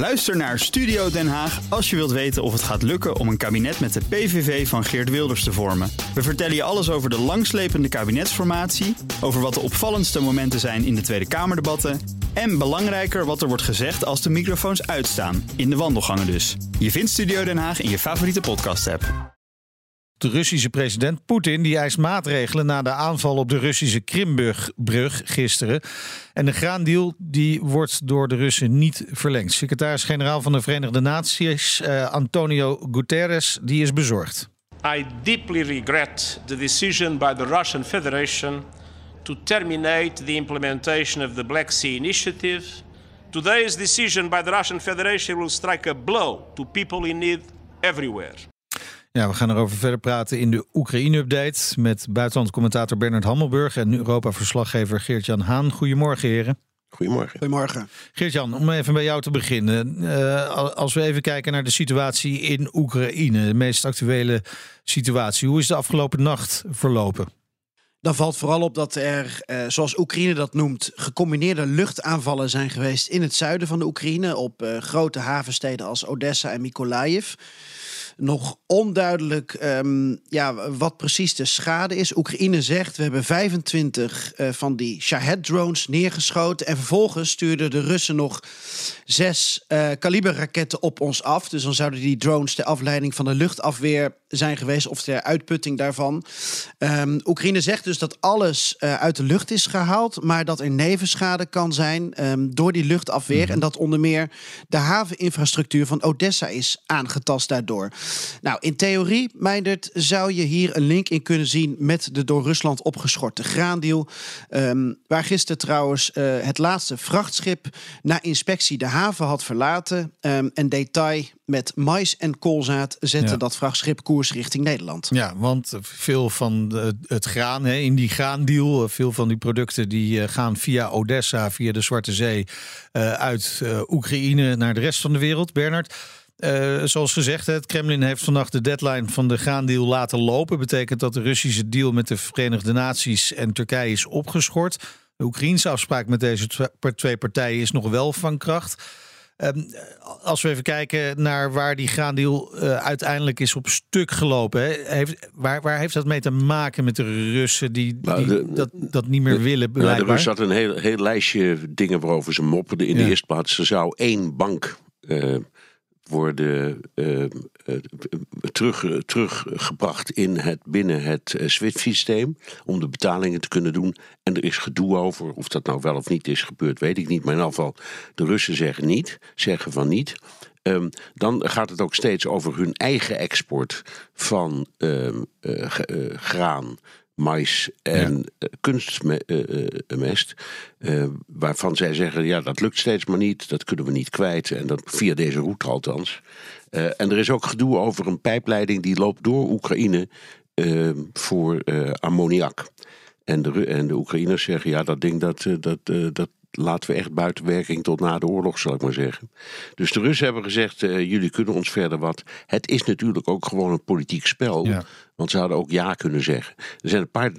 Luister naar Studio Den Haag als je wilt weten of het gaat lukken om een kabinet met de PVV van Geert Wilders te vormen. We vertellen je alles over de langslepende kabinetsformatie, over wat de opvallendste momenten zijn in de Tweede Kamerdebatten en belangrijker wat er wordt gezegd als de microfoons uitstaan, in de wandelgangen dus. Je vindt Studio Den Haag in je favoriete podcast-app. De Russische president Poetin die eist maatregelen na de aanval op de Russische Krimbrug gisteren. En de graandeal die wordt door de Russen niet verlengd. Secretaris-generaal van de Verenigde Naties, uh, Antonio Guterres, die is bezorgd. I deeply regret the decision by the Russian Federation to terminate the implementation of the Black Sea Initiative. Today's decision by the Russian Federation will strike a blow to people in need everywhere. Ja, we gaan erover verder praten in de Oekraïne-update met buitenlandcommentator Bernard Hammelburg en Europa-verslaggever Geert-Jan Haan. Goedemorgen, heren. Goedemorgen. Goedemorgen. Geert-Jan, om even bij jou te beginnen. Uh, als we even kijken naar de situatie in Oekraïne, de meest actuele situatie. Hoe is de afgelopen nacht verlopen? Dan valt vooral op dat er, eh, zoals Oekraïne dat noemt, gecombineerde luchtaanvallen zijn geweest in het zuiden van de Oekraïne op uh, grote havensteden als Odessa en Mykolaiv nog onduidelijk um, ja, wat precies de schade is. Oekraïne zegt we hebben 25 uh, van die Shahed-drones neergeschoten. En vervolgens stuurden de Russen nog zes uh, kaliberraketten op ons af. Dus dan zouden die drones de afleiding van de luchtafweer zijn geweest. Of de uitputting daarvan. Um, Oekraïne zegt dus dat alles uh, uit de lucht is gehaald. Maar dat er nevenschade kan zijn um, door die luchtafweer. Mm -hmm. En dat onder meer de haveninfrastructuur van Odessa is aangetast daardoor. Nou, in theorie, Meindert, zou je hier een link in kunnen zien met de door Rusland opgeschorte graandeal. Um, waar gisteren trouwens uh, het laatste vrachtschip na inspectie de haven had verlaten. Um, en detail met mais en koolzaad zette ja. dat vrachtschip koers richting Nederland. Ja, want veel van het graan hè, in die graandeal, veel van die producten die uh, gaan via Odessa, via de Zwarte Zee, uh, uit Oekraïne naar de rest van de wereld. Bernard. Uh, zoals gezegd, het Kremlin heeft vannacht de deadline van de graandeal laten lopen. Betekent dat de Russische deal met de Verenigde Naties en Turkije is opgeschort. De Oekraïnse afspraak met deze twee partijen is nog wel van kracht. Um, als we even kijken naar waar die graandeal uh, uiteindelijk is op stuk gelopen. Hè, heeft, waar, waar heeft dat mee te maken met de Russen die, die de, dat, dat niet meer de, willen? Nou, de Russen hadden een heel, heel lijstje dingen waarover ze mopperden. In ja. de eerste plaats, er zou één bank... Uh, worden uh, terug, teruggebracht in het, binnen het SWIFT-systeem om de betalingen te kunnen doen. En er is gedoe over, of dat nou wel of niet is gebeurd, weet ik niet. Maar in geval, de Russen zeggen niet, zeggen van niet. Um, dan gaat het ook steeds over hun eigen export van um, graan, mais en ja. kunstmest. Uh, waarvan zij zeggen, ja, dat lukt steeds maar niet. Dat kunnen we niet kwijt. En dat via deze route althans. En er is ook gedoe over een pijpleiding die loopt door Oekraïne voor ammoniak. En de, en de Oekraïners zeggen, ja, dat ding dat, dat, dat laten we echt buiten werking tot na de oorlog, zal ik maar zeggen. Dus de Russen hebben gezegd, uh, jullie kunnen ons verder wat. Het is natuurlijk ook gewoon een politiek spel. Ja. Want ze hadden ook ja kunnen zeggen. Er zijn een paar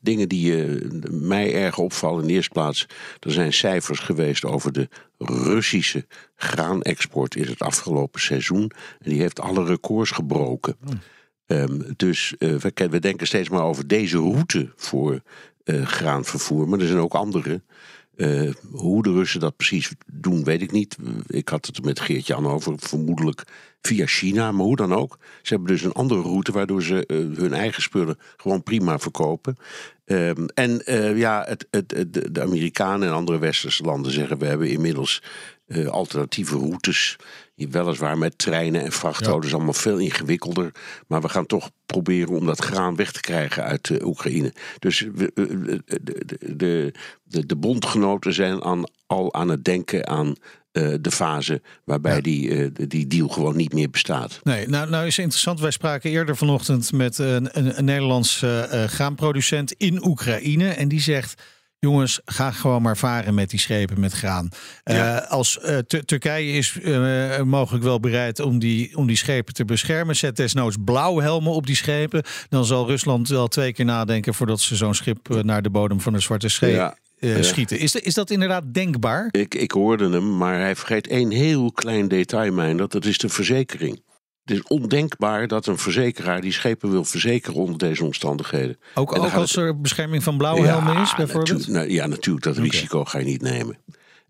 dingen die uh, mij erg opvallen. In de eerste plaats, er zijn cijfers geweest over de Russische graanexport in het afgelopen seizoen. En die heeft alle records gebroken. Hmm. Um, dus uh, we, we, denken steeds maar over deze route voor graanvervoer. Maar er zijn ook andere. Uh, hoe de Russen dat precies doen, weet ik niet. Ik had het met Geert-Jan over, vermoedelijk via China, maar hoe dan ook. Ze hebben dus een andere route waardoor ze uh, hun eigen spullen gewoon prima verkopen. Um, en uh, ja, het, het, de Amerikanen en andere westerse landen zeggen: we hebben inmiddels alternatieve routes. Weliswaar met treinen en vrachtauto's, ja. allemaal veel ingewikkelder. Maar we gaan toch proberen om dat graan weg te krijgen uit uh, Oekraïne. Dus we, de, de, de, de, bondgenoten zijn aan, al aan het denken aan uh, de fase waarbij ja. die, uh, die deal gewoon niet meer bestaat. Nee, nou, nou is interessant. Wij spraken eerder vanochtend met een, een, een Nederlands graanproducent in Oekraïne. En die zegt jongens, ga gewoon maar varen met die schepen met graan. Ja. Uh, als uh, Turkije is uh, mogelijk wel bereid om die, om die schepen te beschermen. Zet desnoods blauwhelmen op die schepen. Dan zal Rusland wel twee keer nadenken voordat ze zo'n schip naar de bodem van de Zwarte. Ja. uh, schieten. Is, is dat inderdaad denkbaar? Ik, ik hoorde hem, maar hij vergeet één heel klein detail, mijn, dat, dat is de verzekering. Het is ondenkbaar dat een verzekeraar die schepen wil verzekeren onder deze omstandigheden. Ook, ook als er bescherming van blauwe ja, helmen is, bijvoorbeeld? nou, ja, natuurlijk. Dat risico ga je niet nemen.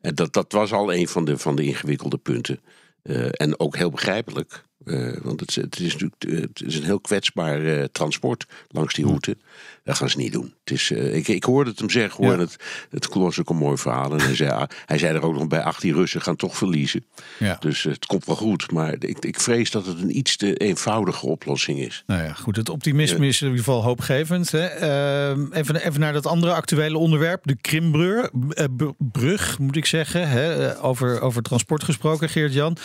En dat, dat was al een van de, van de ingewikkelde punten. Uh, en ook heel begrijpelijk. Uh, want het, het, is natuurlijk eh, het is een heel kwetsbaar uh, transport langs die route. Dat gaan ze niet doen. Het is, ik, ik hoorde het hem zeggen hoor. Ja. Het, het was ook een mooi verhaal. En hij zei, hij zei er ook nog bij: ach, die Russen gaan toch verliezen. Ja. Dus het komt wel goed. Maar ik, ik vrees dat het een iets te eenvoudige oplossing is. Nou ja, goed. Het optimisme is in ieder geval hoopgevend. Hè. Ehm, even, even naar dat andere actuele onderwerp: de Krimbrug, moet ik zeggen. Hè. over, over transport gesproken, Geert-Jan.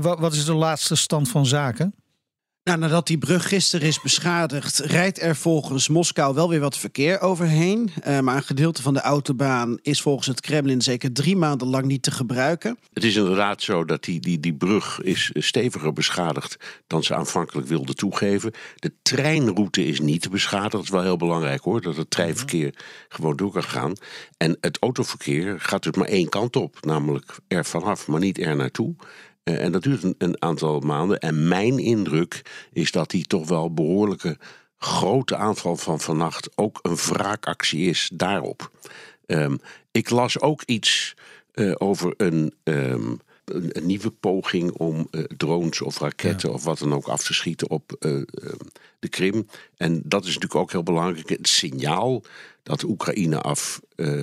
Wat, wat is de laatste stand van zaken? Nou, nadat die brug gisteren is beschadigd, rijdt er volgens Moskou wel weer wat verkeer overheen. Uh, maar een gedeelte van de autobaan is volgens het Kremlin zeker drie maanden lang niet te gebruiken. Het is inderdaad zo dat die, die, die brug is steviger beschadigd dan ze aanvankelijk wilden toegeven. De treinroute is niet beschadigd. Dat is wel heel belangrijk hoor, dat het treinverkeer gewoon door kan gaan. En het autoverkeer gaat dus maar één kant op, namelijk er vanaf, maar niet er naartoe. Uh, en dat duurt een, een, aantal maanden. En mijn indruk is dat die toch wel behoorlijke grote aanval van vannacht ook een wraakactie is daarop. Um, ik las ook iets uh, over een, um, een, een, nieuwe poging om uh, drones of raketten ja. of wat dan ook af te schieten op de Krim. En dat is natuurlijk ook heel belangrijk. Het signaal dat Oekraïne af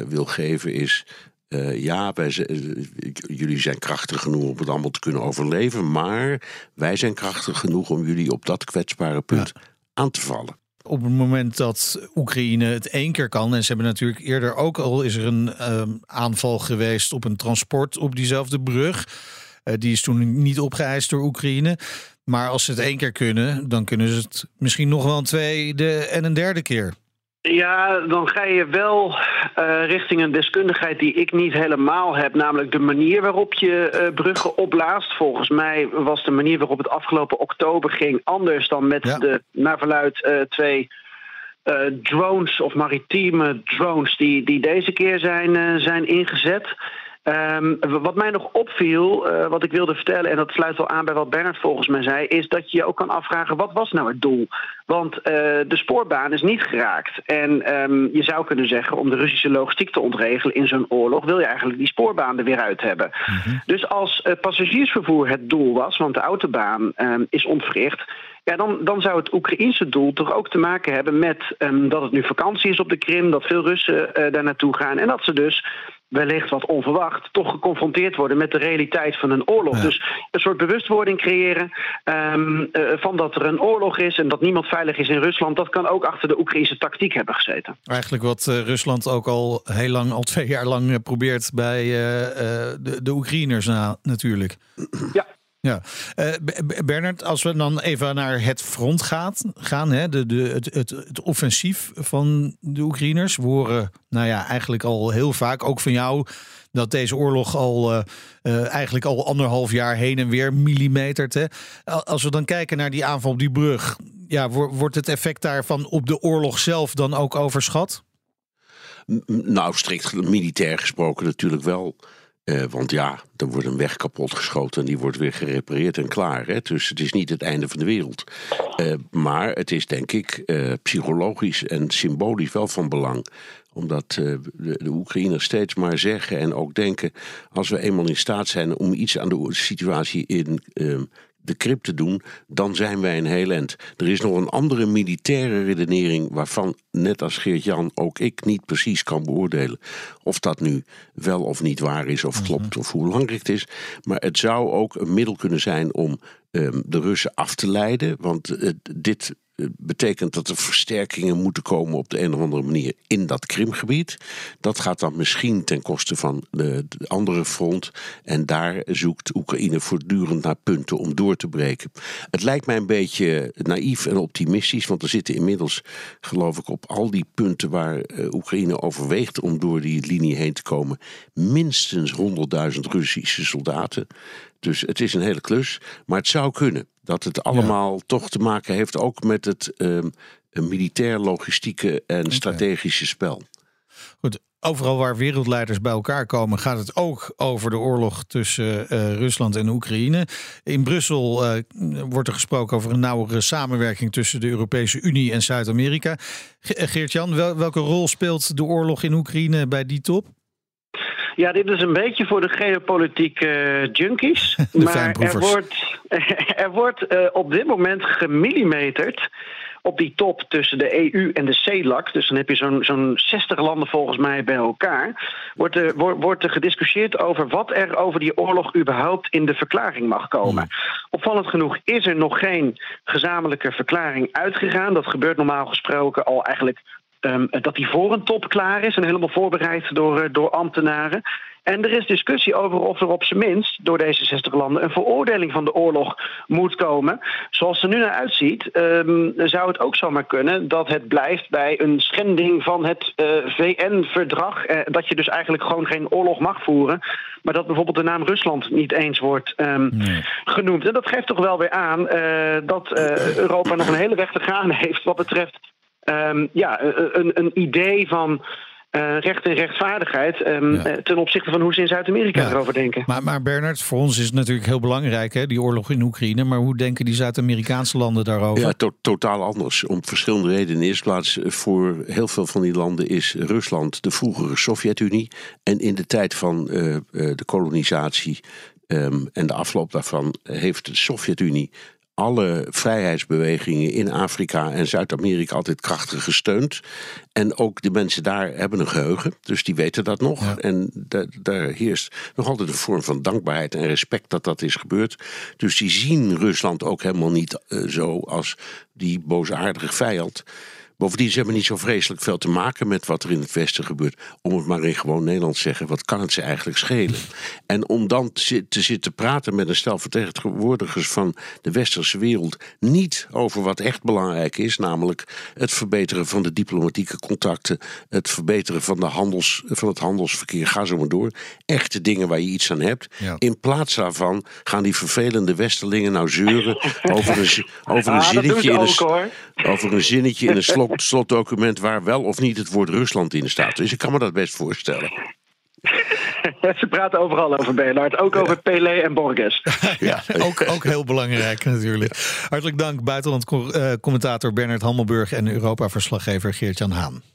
wil geven is uh, ja, wij, uh, jullie zijn krachtig genoeg om het allemaal te kunnen overleven, maar wij zijn krachtig genoeg om jullie op dat kwetsbare punt ja. aan te vallen. Op het moment dat Oekraïne het één keer kan, en ze hebben natuurlijk eerder ook al is er een uh, aanval geweest op een transport op diezelfde brug. Uh, die is toen niet opgeëist door Oekraïne. Maar als ze het één keer kunnen, dan kunnen ze het misschien nog wel een tweede en een derde keer. Ja, dan ga je wel uh, richting een deskundigheid die ik niet helemaal heb, namelijk de manier waarop je uh, bruggen opblaast. Volgens mij was de manier waarop het afgelopen oktober ging anders dan met ja. de, naar verluid, uh, twee drones of maritieme drones die, die deze keer zijn, zijn ingezet. Um, wat mij nog opviel, uh, wat ik wilde vertellen, en dat sluit wel aan bij wat Bernard volgens mij zei, is dat je je ook kan afvragen: wat was nou het doel? Want uh, de spoorbaan is niet geraakt. En um, je zou kunnen zeggen, om de Russische logistiek te ontregelen in zo'n oorlog, wil je eigenlijk die spoorbaan er weer uit hebben. Mm -hmm. Dus als uh, passagiersvervoer het doel was, want de autobaan um, is ontwricht. Ja, dan, dan zou het Oekraïense doel toch ook te maken hebben met dat het nu vakantie is op de Krim, dat veel Russen daar naartoe gaan en dat ze dus wellicht wat onverwacht, toch geconfronteerd worden met de realiteit van een oorlog. Ja. Dus een soort bewustwording creëren um, uh, van dat er een oorlog is en dat niemand veilig is in Rusland. Dat kan ook achter de Oekraïnse tactiek hebben gezeten. Eigenlijk wat uh, Rusland ook al heel lang, al twee jaar lang uh, probeert bij de, de Oekraïners na, natuurlijk. Ja. Ja, uh, Bernard, als we dan even naar het front gaat, gaan, hè, de, de, het, het, offensief van de Oekraïners. We horen nou ja, eigenlijk al heel vaak, ook van jou, dat deze oorlog al uh, uh, eigenlijk al anderhalf jaar heen en weer millimetert. Hè. Als we dan kijken naar die aanval op die brug, ja, wordt het effect daarvan op de oorlog zelf dan ook overschat? Nou, strikt militair gesproken natuurlijk wel. Uh, want ja, er wordt een weg kapot geschoten en die wordt weer gerepareerd en klaar. Hè? Dus het is niet het einde van de wereld. Uh, maar het is denk ik uh, psychologisch en symbolisch wel van belang. Omdat de, de Oekraïners steeds maar zeggen en ook denken... als we eenmaal in staat zijn om iets aan de situatie in de Krim te doen, dan zijn wij een heel end. Er is nog een andere militaire redenering waarvan, net als Geert-Jan, ook ik niet precies kan beoordelen of dat nu wel of niet waar is of klopt of hoe belangrijk het is. Maar het zou ook een middel kunnen zijn om um, de Russen af te leiden, want uh, dit betekent dat er versterkingen moeten komen op de een of andere manier in dat Krimgebied. Dat gaat dan misschien ten koste van de, de, andere front. En daar zoekt Oekraïne voortdurend naar punten om door te breken. Het lijkt mij een beetje naïef en optimistisch, want er zitten inmiddels, geloof ik, op al die punten waar uh, Oekraïne overweegt om door die linie heen te komen, minstens 100.000 Russische soldaten. Dus het is een hele klus, maar het zou kunnen dat het allemaal ja. toch te maken heeft ook met het um, militair, logistieke en okay. strategische spel. Goed, overal waar wereldleiders bij elkaar komen, gaat het ook over de oorlog tussen Rusland en Oekraïne. In Brussel wordt er gesproken over een nauwere samenwerking tussen de Europese Unie en Zuid-Amerika. Geert-Jan, welke rol speelt de oorlog in Oekraïne bij die top? Ja, dit is een beetje voor de geopolitieke uh, junkies. maar er wordt, er wordt uh, op dit moment gemillimeterd op die top tussen de EU en de CELAC, dus dan heb je zo'n zo'n 60 landen volgens mij bij elkaar, wordt er, wordt, wordt er gediscussieerd over wat er over die oorlog überhaupt in de verklaring mag komen. Hmm. Opvallend genoeg is er nog geen gezamenlijke verklaring uitgegaan. Dat gebeurt normaal gesproken al eigenlijk um, dat die voor een top klaar is en helemaal voorbereid door, uh, door ambtenaren. En er is discussie over of er op zijn minst door deze 60 landen een veroordeling van de oorlog moet komen. Zoals het er nu naar uitziet, um, zou het ook zomaar kunnen dat het blijft bij een schending van het uh, VN-verdrag. Uh, dat je dus eigenlijk gewoon geen oorlog mag voeren. Maar dat bijvoorbeeld de naam Rusland niet eens wordt um, nee. genoemd. En dat geeft toch wel weer aan uh, dat Europa nog een hele weg te gaan heeft wat betreft um, ja, een, een idee van. Uh, recht en rechtvaardigheid um, ja. ten opzichte van hoe ze in Zuid-Amerika ja. erover denken. Maar, maar Bernard, voor ons is het natuurlijk heel belangrijk, hè, die oorlog in Oekraïne. Maar hoe denken die Zuid-Amerikaanse landen daarover? Ja, to totaal anders. Om verschillende redenen. In de eerste plaats, eh, voor heel veel van die landen is Rusland de vroegere Sovjet-Unie. En in de tijd van uh, de kolonisatie um, en de afloop daarvan heeft de Sovjet-Unie alle vrijheidsbewegingen in Afrika en Zuid-Amerika altijd krachtig gesteund. En ook de mensen daar hebben een geheugen, dus die weten dat nog. Ja. En daar heerst nog altijd een vorm van dankbaarheid en respect dat dat is gebeurd. Dus die zien Rusland ook helemaal niet uh, zo als die boosaardige vijand. Bovendien, ze hebben niet zo vreselijk veel te maken met wat er in het Westen gebeurt. Om het maar in gewoon Nederlands te zeggen, wat kan het ze eigenlijk schelen? En om dan te zitten praten met een stel vertegenwoordigers van de westerse wereld. niet over wat echt belangrijk is, namelijk het verbeteren van de diplomatieke contacten. het verbeteren van, de handels, van het handelsverkeer, ga zo maar door. Echte dingen waar je iets aan hebt. Ja. In plaats daarvan gaan die vervelende westerlingen nou zeuren over een, over een ah, zinnetje in een, over een zinnetje in een slot slotdocument waar wel of niet het woord Rusland in staat. Dus ik kan me dat best voorstellen. Ze praten overal over Bernard, ook over Pelé en Borges. ja, ook, ook heel belangrijk natuurlijk. Hartelijk dank, buitenland uh, commentator Bernard Hammelburg en Europa-verslaggever Geert-Jan Haan.